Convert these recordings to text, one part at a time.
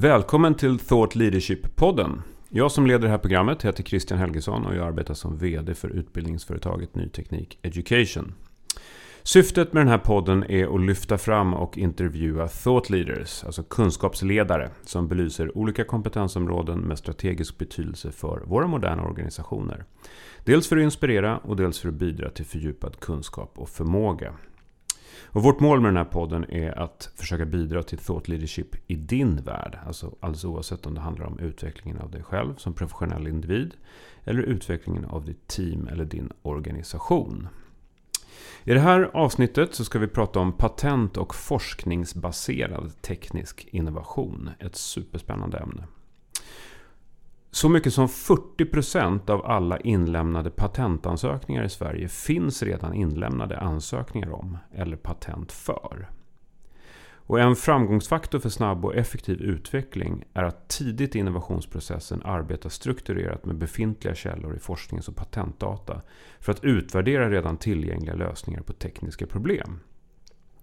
Välkommen till Thought Leadership-podden. Jag som leder det här programmet heter Christian Helgesson och jag arbetar som VD för utbildningsföretaget Ny Teknik Education. Syftet med den här podden är att lyfta fram och intervjua thought leaders, alltså kunskapsledare, som belyser olika kompetensområden med strategisk betydelse för våra moderna organisationer. Dels för att inspirera och dels för att bidra till fördjupad kunskap och förmåga. Och vårt mål med den här podden är att försöka bidra till thought leadership i din värld. Alltså alldeles oavsett om det handlar om utvecklingen av dig själv som professionell individ eller utvecklingen av ditt team eller din organisation. I det här avsnittet så ska vi prata om patent och forskningsbaserad teknisk innovation. Ett superspännande ämne. Så mycket som 40% av alla inlämnade patentansökningar i Sverige finns redan inlämnade ansökningar om eller patent för. Och en framgångsfaktor för snabb och effektiv utveckling är att tidigt i innovationsprocessen arbeta strukturerat med befintliga källor i forsknings och patentdata för att utvärdera redan tillgängliga lösningar på tekniska problem.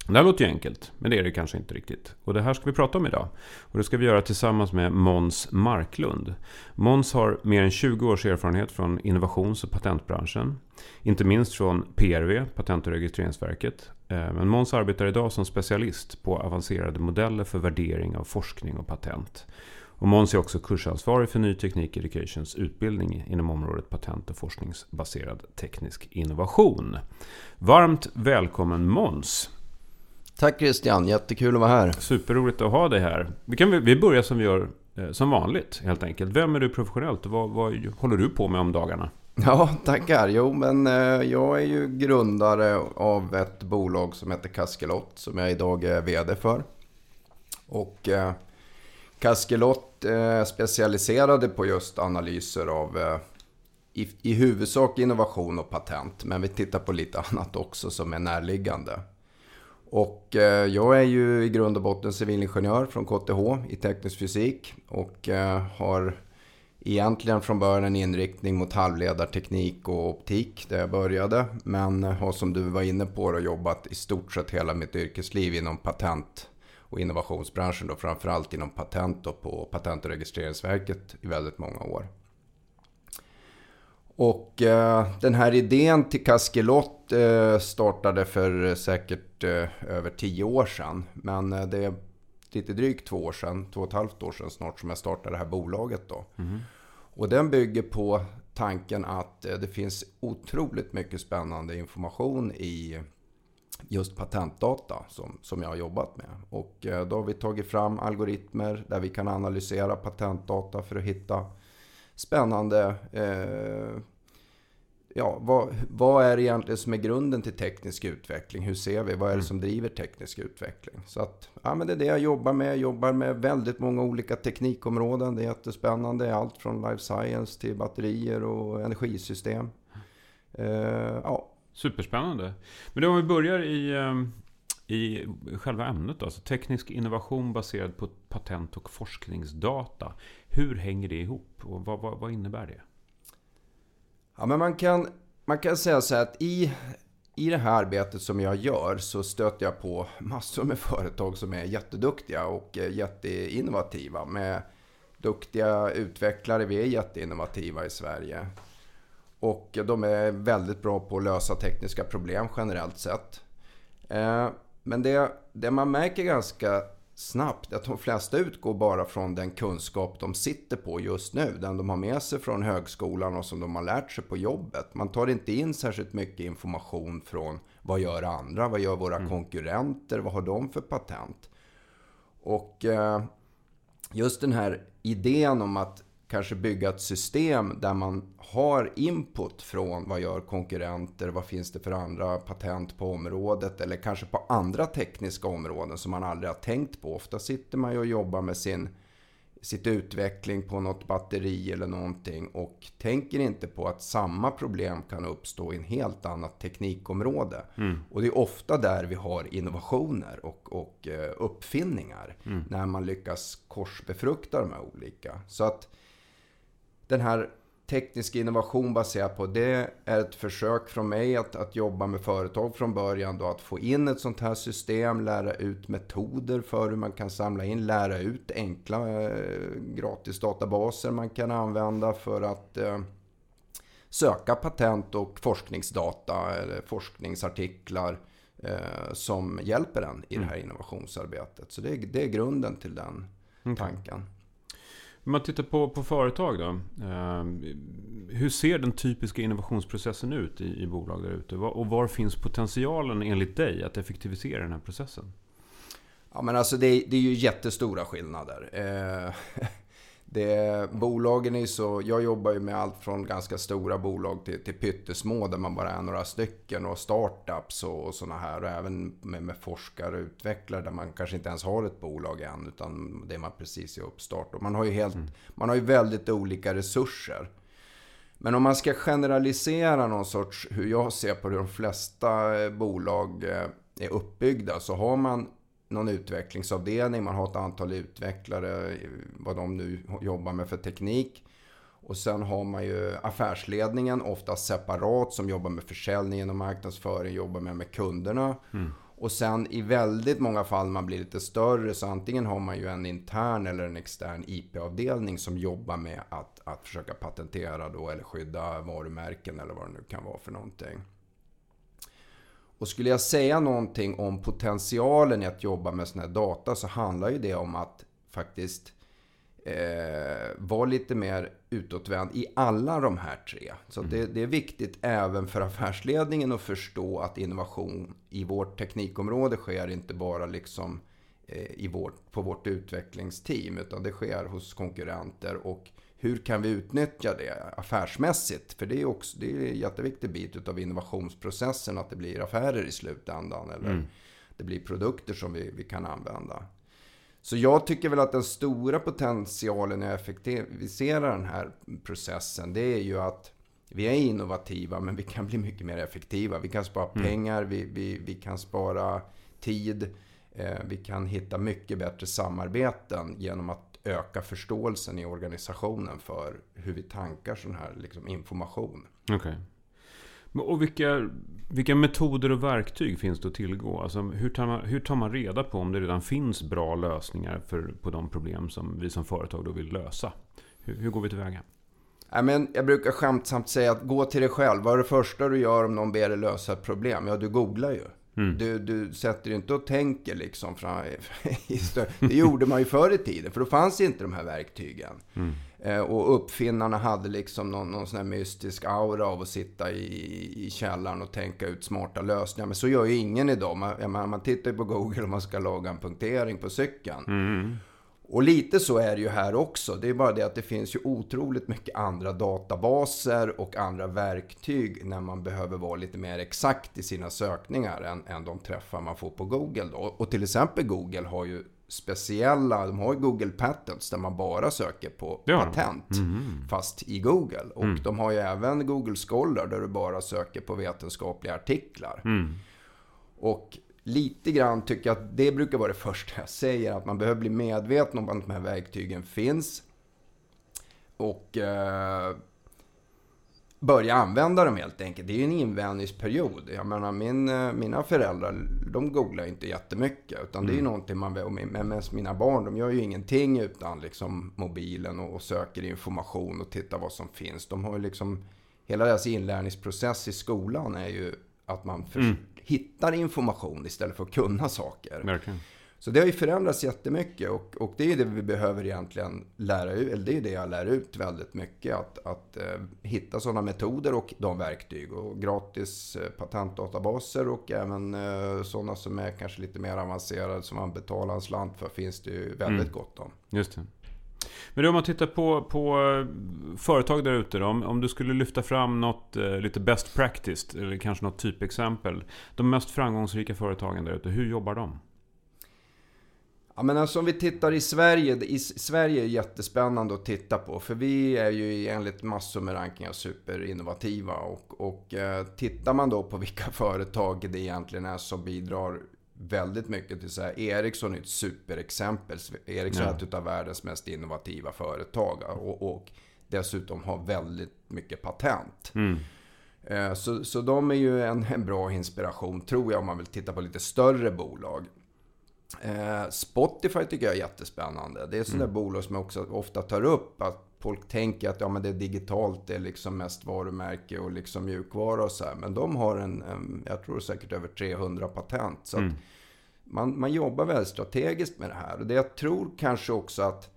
Det här låter ju enkelt, men det är det kanske inte riktigt. Och det här ska vi prata om idag. Och det ska vi göra tillsammans med Måns Marklund. Måns har mer än 20 års erfarenhet från innovations och patentbranschen. Inte minst från PRV, Patent och registreringsverket. Eh, men Måns arbetar idag som specialist på avancerade modeller för värdering av forskning och patent. Och Måns är också kursansvarig för Ny Teknik Educations utbildning inom området patent och forskningsbaserad teknisk innovation. Varmt välkommen Måns! Tack Christian, jättekul att vara här. Superroligt att ha dig här. Vi, kan, vi börjar som vi gör eh, som vanligt helt enkelt. Vem är du professionellt och vad, vad håller du på med om dagarna? Ja, tackar. Jo, men eh, jag är ju grundare av ett bolag som heter Kaskelot som jag idag är VD för. Och eh, Kaskelot är specialiserade på just analyser av eh, i, i huvudsak innovation och patent. Men vi tittar på lite annat också som är närliggande. Och eh, jag är ju i grund och botten civilingenjör från KTH i teknisk fysik och eh, har egentligen från början en inriktning mot halvledarteknik och optik där jag började. Men eh, har som du var inne på då, jobbat i stort sett hela mitt yrkesliv inom patent och innovationsbranschen då framförallt inom patent och på Patent och registreringsverket i väldigt många år. Och eh, den här idén till Kaskelot eh, startade för säkert eh, över tio år sedan. Men eh, det är lite drygt två år sedan, två och ett halvt år sedan snart som jag startade det här bolaget då. Mm. Och den bygger på tanken att eh, det finns otroligt mycket spännande information i just patentdata som, som jag har jobbat med. Och eh, då har vi tagit fram algoritmer där vi kan analysera patentdata för att hitta spännande eh, ja, vad, vad är det egentligen som är grunden till teknisk utveckling? Hur ser vi? Vad är det mm. som driver teknisk utveckling? Så att, ja, men det är det jag jobbar med. Jag jobbar med väldigt många olika teknikområden. Det är jättespännande. Allt från life science till batterier och energisystem. Uh, ja. Superspännande. Men då om vi börjar i, ehm, i själva ämnet då. Alltså teknisk innovation baserad på patent och forskningsdata. Hur hänger det ihop och vad, vad, vad innebär det? Ja, men man kan, man kan säga så här att i, i det här arbetet som jag gör så stöter jag på massor med företag som är jätteduktiga och eh, jätteinnovativa. Med duktiga utvecklare, vi är jätteinnovativa i Sverige. Och de är väldigt bra på att lösa tekniska problem generellt sett. Eh, men det, det man märker ganska snabbt att de flesta utgår bara från den kunskap de sitter på just nu. Den de har med sig från högskolan och som de har lärt sig på jobbet. Man tar inte in särskilt mycket information från vad gör andra? Vad gör våra mm. konkurrenter? Vad har de för patent? Och eh, just den här idén om att kanske bygga ett system där man har input från vad gör konkurrenter, vad finns det för andra patent på området eller kanske på andra tekniska områden som man aldrig har tänkt på. Ofta sitter man ju och jobbar med sin sitt utveckling på något batteri eller någonting och tänker inte på att samma problem kan uppstå i en helt annat teknikområde. Mm. Och det är ofta där vi har innovationer och, och uh, uppfinningar. Mm. När man lyckas korsbefrukta de här olika. Så att den här teknisk innovation baserat på det är ett försök från mig att, att jobba med företag från början. Då, att få in ett sånt här system, lära ut metoder för hur man kan samla in, lära ut enkla eh, gratisdatabaser man kan använda för att eh, söka patent och forskningsdata eller forskningsartiklar eh, som hjälper en i det här mm. innovationsarbetet. Så det är, det är grunden till den tanken. Om man tittar på, på företag då. Eh, hur ser den typiska innovationsprocessen ut i, i bolag där ute? Och var finns potentialen enligt dig att effektivisera den här processen? Ja, men alltså det, det är ju jättestora skillnader. Eh, det, bolagen är så, jag jobbar ju med allt från ganska stora bolag till, till pyttesmå där man bara är några stycken och startups och, och sådana här. Och även med, med forskare och utvecklare där man kanske inte ens har ett bolag än utan det är man precis i uppstart. Och man har ju, helt, mm. man har ju väldigt olika resurser. Men om man ska generalisera någon sorts hur jag ser på hur de flesta bolag eh, är uppbyggda så har man någon utvecklingsavdelning, man har ett antal utvecklare, vad de nu jobbar med för teknik. Och sen har man ju affärsledningen, ofta separat, som jobbar med försäljningen och marknadsföring, jobbar med, med kunderna. Mm. Och sen i väldigt många fall man blir lite större så antingen har man ju en intern eller en extern IP-avdelning som jobbar med att, att försöka patentera då eller skydda varumärken eller vad det nu kan vara för någonting. Och skulle jag säga någonting om potentialen i att jobba med sån här data så handlar ju det om att faktiskt eh, vara lite mer utåtvänd i alla de här tre. Så mm. det, det, är viktigt även för affärsledningen att förstå att innovation i vårt teknikområde sker inte bara liksom eh, i vårt, på vårt utvecklingsteam utan det sker hos konkurrenter och hur kan vi utnyttja det affärsmässigt? För det är också det är en jätteviktig bit av innovationsprocessen att det blir affärer i slutändan. Eller mm. det blir produkter som vi, vi kan använda. Så jag tycker väl att den stora potentialen i att effektivisera den här processen det är ju att vi är innovativa men vi kan bli mycket mer effektiva. Vi kan spara mm. pengar, vi, vi, vi kan spara tid. Eh, vi kan hitta mycket bättre samarbeten genom att öka förståelsen i organisationen för hur vi tankar sån här liksom, information. Okay. Och vilka, vilka metoder och verktyg finns det att tillgå? Alltså, hur, tar man, hur tar man reda på om det redan finns bra lösningar för, på de problem som vi som företag då vill lösa? Hur, hur går vi tillväga? Ja, men jag brukar skämtsamt säga att gå till dig själv. Vad är det första du gör om någon ber dig lösa ett problem? Ja, du googlar ju. Mm. Du, du sätter ju inte och tänker liksom. Fram, det gjorde man ju förr i tiden, för då fanns inte de här verktygen. Mm. Eh, och uppfinnarna hade liksom någon, någon sån här mystisk aura av att sitta i, i källaren och tänka ut smarta lösningar. Men så gör ju ingen idag. Man, man, man tittar ju på Google och man ska laga en punktering på cykeln. Mm. Och lite så är det ju här också. Det är bara det att det finns ju otroligt mycket andra databaser och andra verktyg när man behöver vara lite mer exakt i sina sökningar än, än de träffar man får på Google. Då. Och till exempel Google har ju speciella, de har ju Google Patents där man bara söker på ja. patent. Mm. Fast i Google. Och mm. de har ju även Google Scholar där du bara söker på vetenskapliga artiklar. Mm. Och lite grann tycker jag att det brukar vara det första jag säger. Att man behöver bli medveten om att de här verktygen finns. Och eh, börja använda dem helt enkelt. Det är ju en invänjningsperiod. Jag menar min, eh, mina föräldrar, de googlar inte jättemycket. Utan mm. det är ju mm. någonting man. Men mina barn, de gör ju ingenting utan liksom mobilen och, och söker information och tittar vad som finns. De har ju liksom, hela deras inlärningsprocess i skolan är ju att man för, mm hittar information istället för att kunna saker. Verkligen. Så det har ju förändrats jättemycket och, och det är det vi behöver egentligen lära ut, eller det är det jag lär ut väldigt mycket. Att, att eh, hitta sådana metoder och de verktyg. Och gratis eh, patentdatabaser och även eh, sådana som är kanske lite mer avancerade som man betalar en slant för finns det ju väldigt mm. gott om. Just det. Men om man tittar på, på eh, företag där ute Om, om du skulle lyfta fram något eh, lite best practice eller kanske något typexempel. De mest framgångsrika företagen där ute, hur jobbar de? Ja, men alltså om vi tittar i Sverige. I Sverige är jättespännande att titta på. För vi är ju enligt massor med rankningar superinnovativa. Och, och eh, tittar man då på vilka företag det egentligen är som bidrar väldigt mycket till så här. Ericsson är ett superexempel. Ericsson ja. är ett av världens mest innovativa företag. Och, och, dessutom har väldigt mycket patent. Mm. Eh, så, så de är ju en, en bra inspiration, tror jag, om man vill titta på lite större bolag. Eh, Spotify tycker jag är jättespännande. Det är sådana mm. bolag som jag också ofta tar upp. Att folk tänker att ja, men det är digitalt, det är liksom mest varumärke och liksom mjukvara och så här. Men de har en, en jag tror säkert över 300 patent. Så mm. man, man jobbar väldigt strategiskt med det här. Och det jag tror kanske också att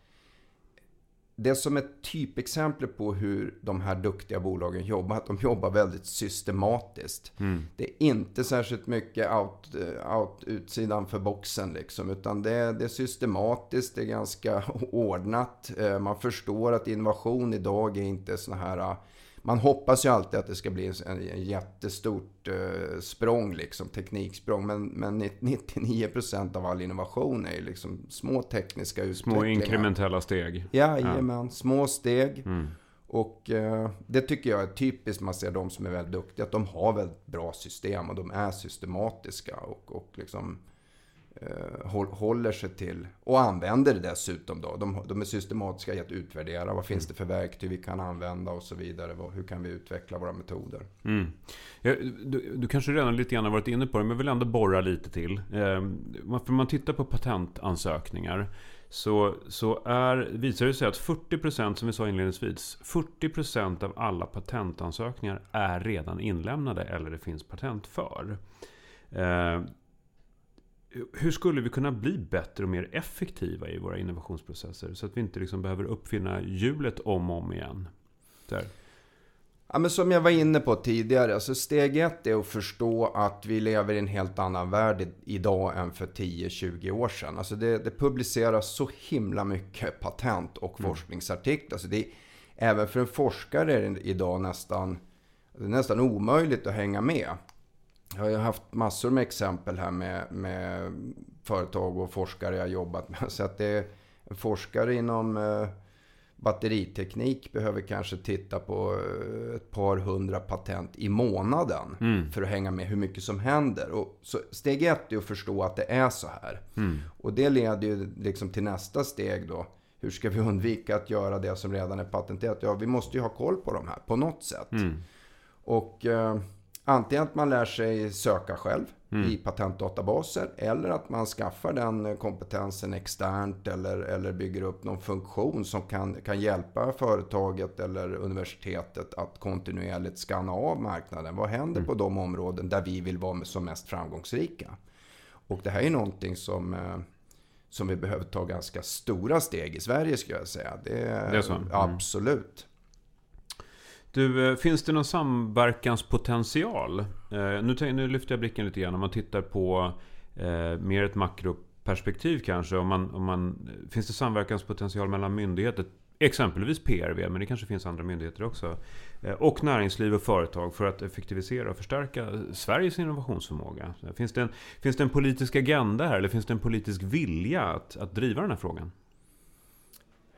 det som är typexempel på hur de här duktiga bolagen jobbar, att de jobbar väldigt systematiskt. Mm. Det är inte särskilt mycket out, out, utsidan för boxen liksom, utan det är, det är systematiskt, det är ganska ordnat. Eh, man förstår att innovation idag är inte såna här man hoppas ju alltid att det ska bli en, en jättestort eh, språng, liksom, tekniksprång. Men, men 99% av all innovation är ju liksom små tekniska utvecklingar. Små inkrementella steg. Ja, jajamän. Små steg. Mm. Och eh, det tycker jag är typiskt. Man ser de som är väldigt duktiga. Att de har väldigt bra system och de är systematiska. Och, och liksom håller sig till och använder det dessutom. Då. De, de är systematiska i att utvärdera. Vad finns det för verktyg vi kan använda och så vidare. Hur kan vi utveckla våra metoder? Mm. Du, du, kanske redan lite grann har varit inne på det, men jag vill ändå borra lite till. Eh, för man tittar på patentansökningar så, så är, visar det sig att 40% som vi sa inledningsvis, 40% av alla patentansökningar är redan inlämnade eller det finns patent för. Hur skulle vi kunna bli bättre och mer effektiva i våra innovationsprocesser? Så att vi inte liksom behöver uppfinna hjulet om och om igen. Där. Ja, men som jag var inne på tidigare, alltså steg ett är att förstå att vi lever i en helt annan värld idag än för 10-20 år sedan. Alltså det, det, publiceras så himla mycket patent och mm. forskningsartiklar. Alltså det, även för en forskare är det idag nästan, nästan omöjligt att hänga med. Jag har ju haft massor med exempel här med, med företag och forskare jag jobbat med. Så att det är en forskare inom eh, batteriteknik behöver kanske titta på eh, ett par hundra patent i månaden. Mm. För att hänga med hur mycket som händer. Och så steg ett är att förstå att det är så här. Mm. Och det leder ju liksom till nästa steg då. Hur ska vi undvika att göra det som redan är patenterat? Ja, vi måste ju ha koll på de här på något sätt. Mm. Och... Eh, Antingen att man lär sig söka själv mm. i patentdatabaser eller att man skaffar den kompetensen externt eller, eller bygger upp någon funktion som kan, kan hjälpa företaget eller universitetet att kontinuerligt skanna av marknaden. Vad händer mm. på de områden där vi vill vara som mest framgångsrika? Och det här är någonting som, eh, som vi behöver ta ganska stora steg i Sverige skulle jag säga. Det, det är så? Mm. Absolut. Du, eh, finns det någon samverkanspotential? Eh, nu, nu lyfter jag blicken lite grann. Om man tittar på eh, mer ett makroperspektiv kanske. Om man, om man, eh, finns det samverkanspotential mellan myndigheter? Exempelvis PRV, men det kanske finns andra myndigheter också. Och näringsliv och företag för att effektivisera och förstärka Sveriges innovationsförmåga. Finns det en, finns det en politisk agenda här? Eller finns det en politisk vilja att, att driva den här frågan?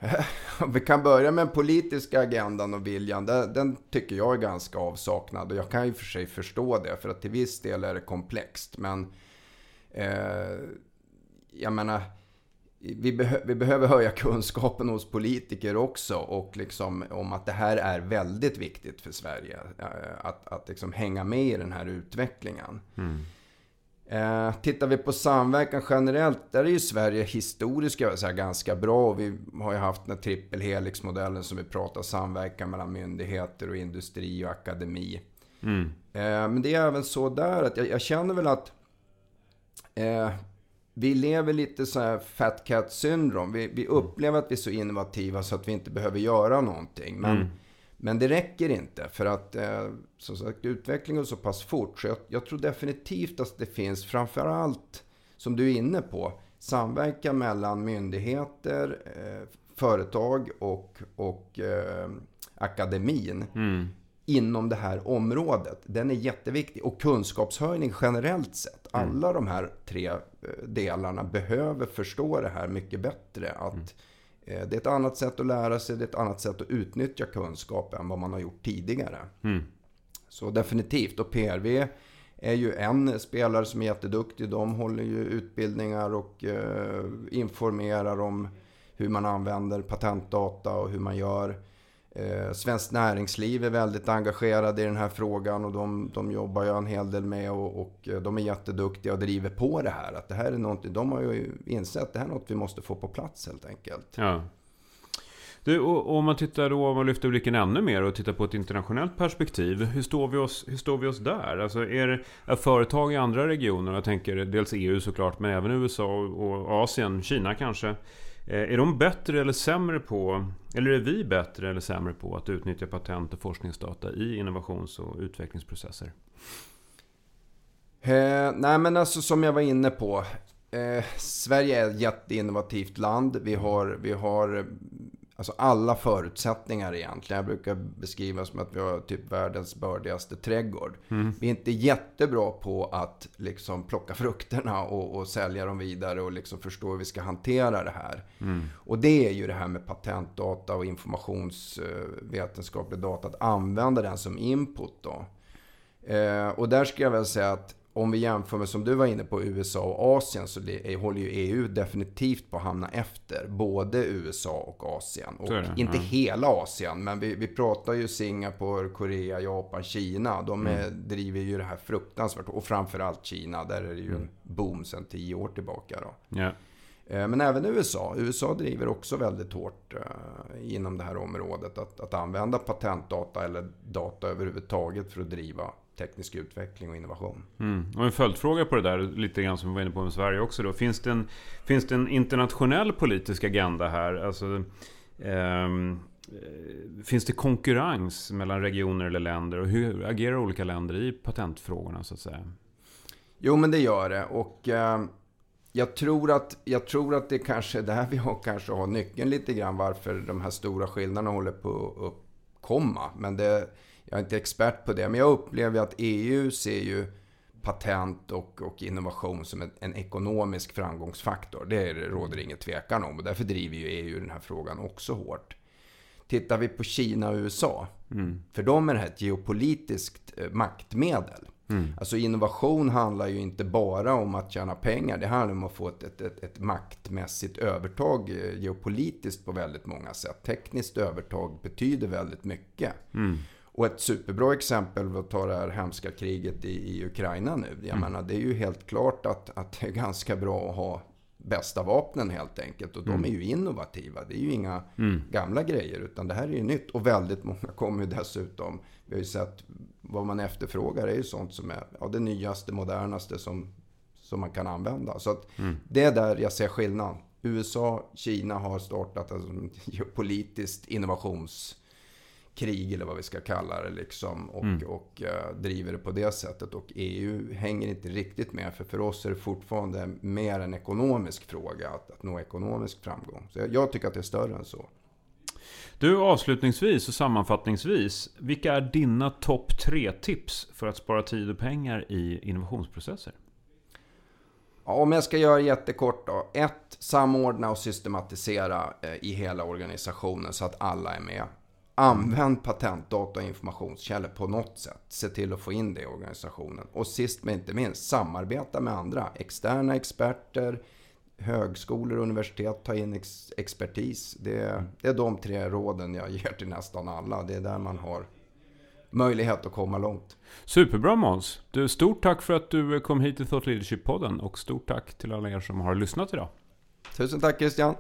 Vi kan börja med den politiska agendan och viljan. Den, den, tycker jag är ganska avsaknad. Och jag kan ju för sig förstå det. För att till viss del är det komplext. Men eh, jag menar, vi, be vi, behöver höja kunskapen hos politiker också. Och liksom om att det här är väldigt viktigt för Sverige. Eh, att, att liksom hänga med i den här utvecklingen. Mm. Eh, tittar vi på samverkan generellt, där är ju Sverige historiskt jag säga, ganska bra. Vi har ju haft den trippel helix-modellen som vi pratar samverkan mellan myndigheter och industri och akademi. Mm. Eh, men det är även så där att jag, jag känner väl att eh, vi lever lite så här fat cat syndrom. Vi, vi upplever att vi är så innovativa så att vi inte behöver göra någonting. Men mm. Men det räcker inte för att eh, som sagt utvecklingen går så pass fort. Så jag, jag, tror definitivt att det finns framförallt, som du är inne på, samverkan mellan myndigheter, eh, företag och, och eh, akademin. Mm. inom det här området. Den är jätteviktig. Och kunskapshöjning generellt sett. Mm. Alla de här tre eh, delarna behöver förstå det här mycket bättre. Att mm det är ett annat sätt att lära sig, det är ett annat sätt att utnyttja kunskap än vad man har gjort tidigare. Mm. Så definitivt. Och PRV är ju en spelare som är jätteduktig. De håller ju utbildningar och eh, informerar om hur man använder patentdata och hur man gör. Eh, Svenskt Näringsliv är väldigt engagerade i den här frågan och de, de jobbar jag en hel del med och, och, eh, de är jätteduktiga och driver på det här. Att det här är något, de har ju insett att det här är något vi måste få på plats helt enkelt. Ja. Du, och, om man tittar då, om man lyfter blicken ännu mer och tittar på ett internationellt perspektiv. Hur står vi oss, hur står vi oss där? Alltså är, är företag i andra regioner, jag tänker dels EU såklart, men även USA och Asien, Kina kanske. Eh, är de bättre eller sämre på, eller är vi bättre eller sämre på att utnyttja patent och forskningsdata i innovations och utvecklingsprocesser? Eh, nej men alltså som jag var inne på. Eh, Sverige är ett jätteinnovativt land. Vi har, vi har Alltså alla förutsättningar egentligen. Jag brukar beskriva som att vi har typ världens bördigaste trädgård. Mm. Vi är inte jättebra på att liksom plocka frukterna och, och sälja dem vidare och liksom förstå hur vi ska hantera det här. Mm. Och det är ju det här med patentdata och informationsvetenskaplig data. Att använda den som input då. Eh, och där ska jag väl säga att om vi jämför med, som du var inne på, USA och Asien så det, håller ju EU definitivt på att hamna efter. Både USA och Asien. Och inte ja. hela Asien, men vi, vi pratar ju Singapore, Korea, Japan, Kina. De är, mm. driver ju det här fruktansvärt. Och framförallt Kina, där är det ju mm. en boom sedan tio år tillbaka. Då. Eh, men även USA. USA driver också väldigt hårt eh, inom det här området. Att, att använda patentdata eller data överhuvudtaget för att driva teknisk utveckling och innovation. Mm. Och en följdfråga på det där, lite grann som vi var inne på med Sverige också då. Finns det en, finns det en internationell politisk agenda här? Alltså, ehm, eh, finns det konkurrens mellan regioner eller länder? Och hur agerar olika länder i patentfrågorna så att säga? Jo, men det gör det. Och eh, jag, tror att, jag tror att det kanske är där vi har, kanske har nyckeln lite grann varför de här stora skillnaderna håller på att uppkomma. Men det jag är inte expert på det, men jag upplever att EU ser ju patent och, och innovation som en, en, ekonomisk framgångsfaktor. Det råder inget tvekan om och därför driver ju EU den här frågan också hårt. Tittar vi på Kina och USA, mm. för dem är det här ett geopolitiskt eh, maktmedel. Mm. Alltså innovation handlar ju inte bara om att tjäna pengar. Det handlar om att få ett, ett, ett, ett maktmässigt övertag eh, geopolitiskt på väldigt många sätt. Tekniskt övertag betyder väldigt mycket. Mm. Och ett superbra exempel, att ta det här hemska kriget i, i Ukraina nu. Jag mm. menar, det är ju helt klart att, att det är ganska bra att ha bästa vapnen helt enkelt. Och mm. de är ju innovativa. Det är ju inga mm. gamla grejer, utan det här är ju nytt. Och väldigt många kommer ju dessutom, vi har ju sett vad man efterfrågar är ju sånt som är ja, det nyaste, modernaste som, som man kan använda. Så att mm. det är där jag ser skillnad. USA, Kina har startat alltså, geopolitiskt innovations krig eller vad vi ska kalla det liksom. Och, mm. och uh, driver det på det sättet. Och EU hänger inte riktigt med. För för oss är det fortfarande mer en ekonomisk fråga att, att nå ekonomisk framgång. Så jag, jag tycker att det är större än så. Du, avslutningsvis och sammanfattningsvis. Vilka är dina topp tre tips för att spara tid och pengar i innovationsprocesser? Ja, om jag ska göra jättekort då. Ett, samordna och systematisera eh, i hela organisationen så att alla är med. Använd patentdata och informationskällor på något sätt. Se till att få in det i organisationen. Och sist men inte minst, samarbeta med andra. Externa experter, högskolor och universitet, ta in ex expertis. Det, det är de tre råden jag ger till nästan alla. Det är där man har möjlighet att komma långt. Superbra Måns! Du, stort tack för att du kom hit till Thought Leadership-podden och stort tack till alla er som har lyssnat idag. Tusen tack Christian!